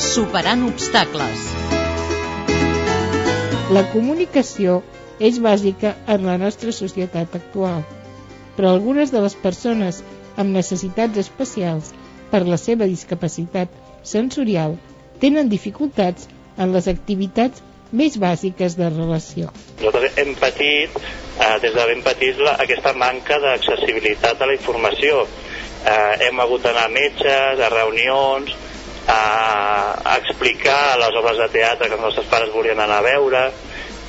Superant obstacles. La comunicació és bàsica en la nostra societat actual, però algunes de les persones amb necessitats especials per la seva discapacitat sensorial tenen dificultats en les activitats més bàsiques de relació. Nosaltres hem patit, eh, des de ben petits, la, aquesta manca d'accessibilitat a la informació. Eh, hem hagut d'anar a metges, a reunions, a, explicar les obres de teatre que els nostres pares volien anar a veure,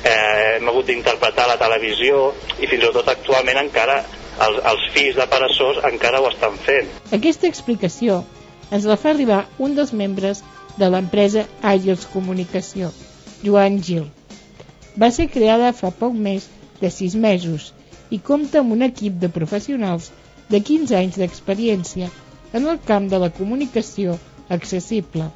eh, hem hagut d'interpretar la televisió i fins i tot actualment encara els, els fills de paressors encara ho estan fent. Aquesta explicació ens la fa arribar un dels membres de l'empresa Agils Comunicació, Joan Gil. Va ser creada fa poc més de 6 mesos i compta amb un equip de professionals de 15 anys d'experiència en el camp de la comunicació accessible.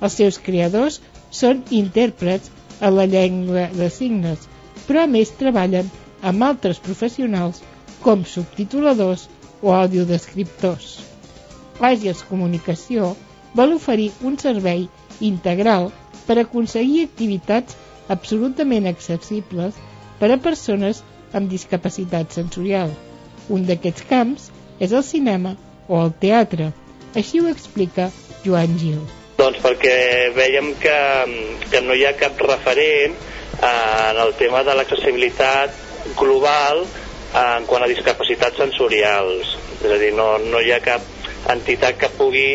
Els seus creadors són intèrprets a la llengua de signes, però a més treballen amb altres professionals com subtituladors o audiodescriptors. Àgies Comunicació vol oferir un servei integral per aconseguir activitats absolutament accessibles per a persones amb discapacitat sensorial. Un d'aquests camps és el cinema o el teatre. Així ho explica Joan Gil? Doncs perquè veiem que, que no hi ha cap referent eh, en el tema de l'accessibilitat global eh, en quant a discapacitats sensorials. És a dir, no, no hi ha cap entitat que pugui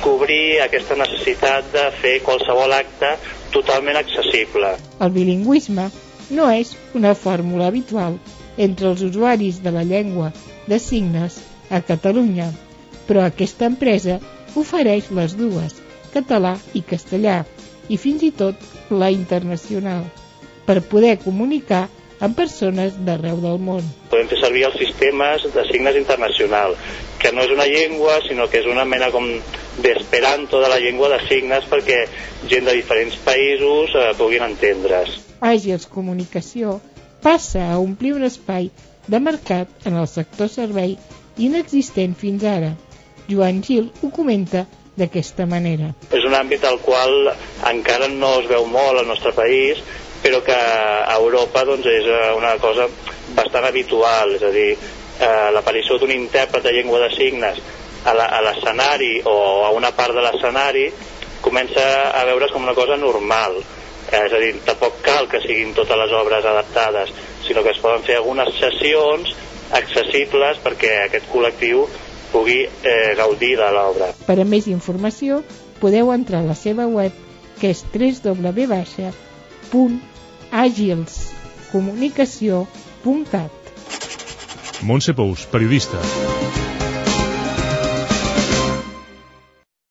cobrir aquesta necessitat de fer qualsevol acte totalment accessible. El bilingüisme no és una fórmula habitual entre els usuaris de la llengua de signes a Catalunya, però aquesta empresa ofereix les dues, català i castellà, i fins i tot la internacional, per poder comunicar amb persones d'arreu del món. Podem fer servir els sistemes de signes internacional, que no és una llengua, sinó que és una mena com d'esperanto de la llengua de signes perquè gent de diferents països eh, puguin entendre's. Àgils Comunicació passa a omplir un espai de mercat en el sector servei inexistent fins ara, Joan Gil ho comenta d'aquesta manera. És un àmbit al qual encara no es veu molt al nostre país, però que a Europa doncs, és eh, una cosa bastant habitual, és a dir, eh, l'aparició d'un intèrpret de llengua de signes a l'escenari o a una part de l'escenari comença a veure's com una cosa normal. Eh, és a dir, tampoc cal que siguin totes les obres adaptades, sinó que es poden fer algunes sessions accessibles perquè aquest col·lectiu pugui eh, gaudir de l'obra. Per a més informació podeu entrar a la seva web que és www.agilscomunicació.cat Montse Pous, periodista.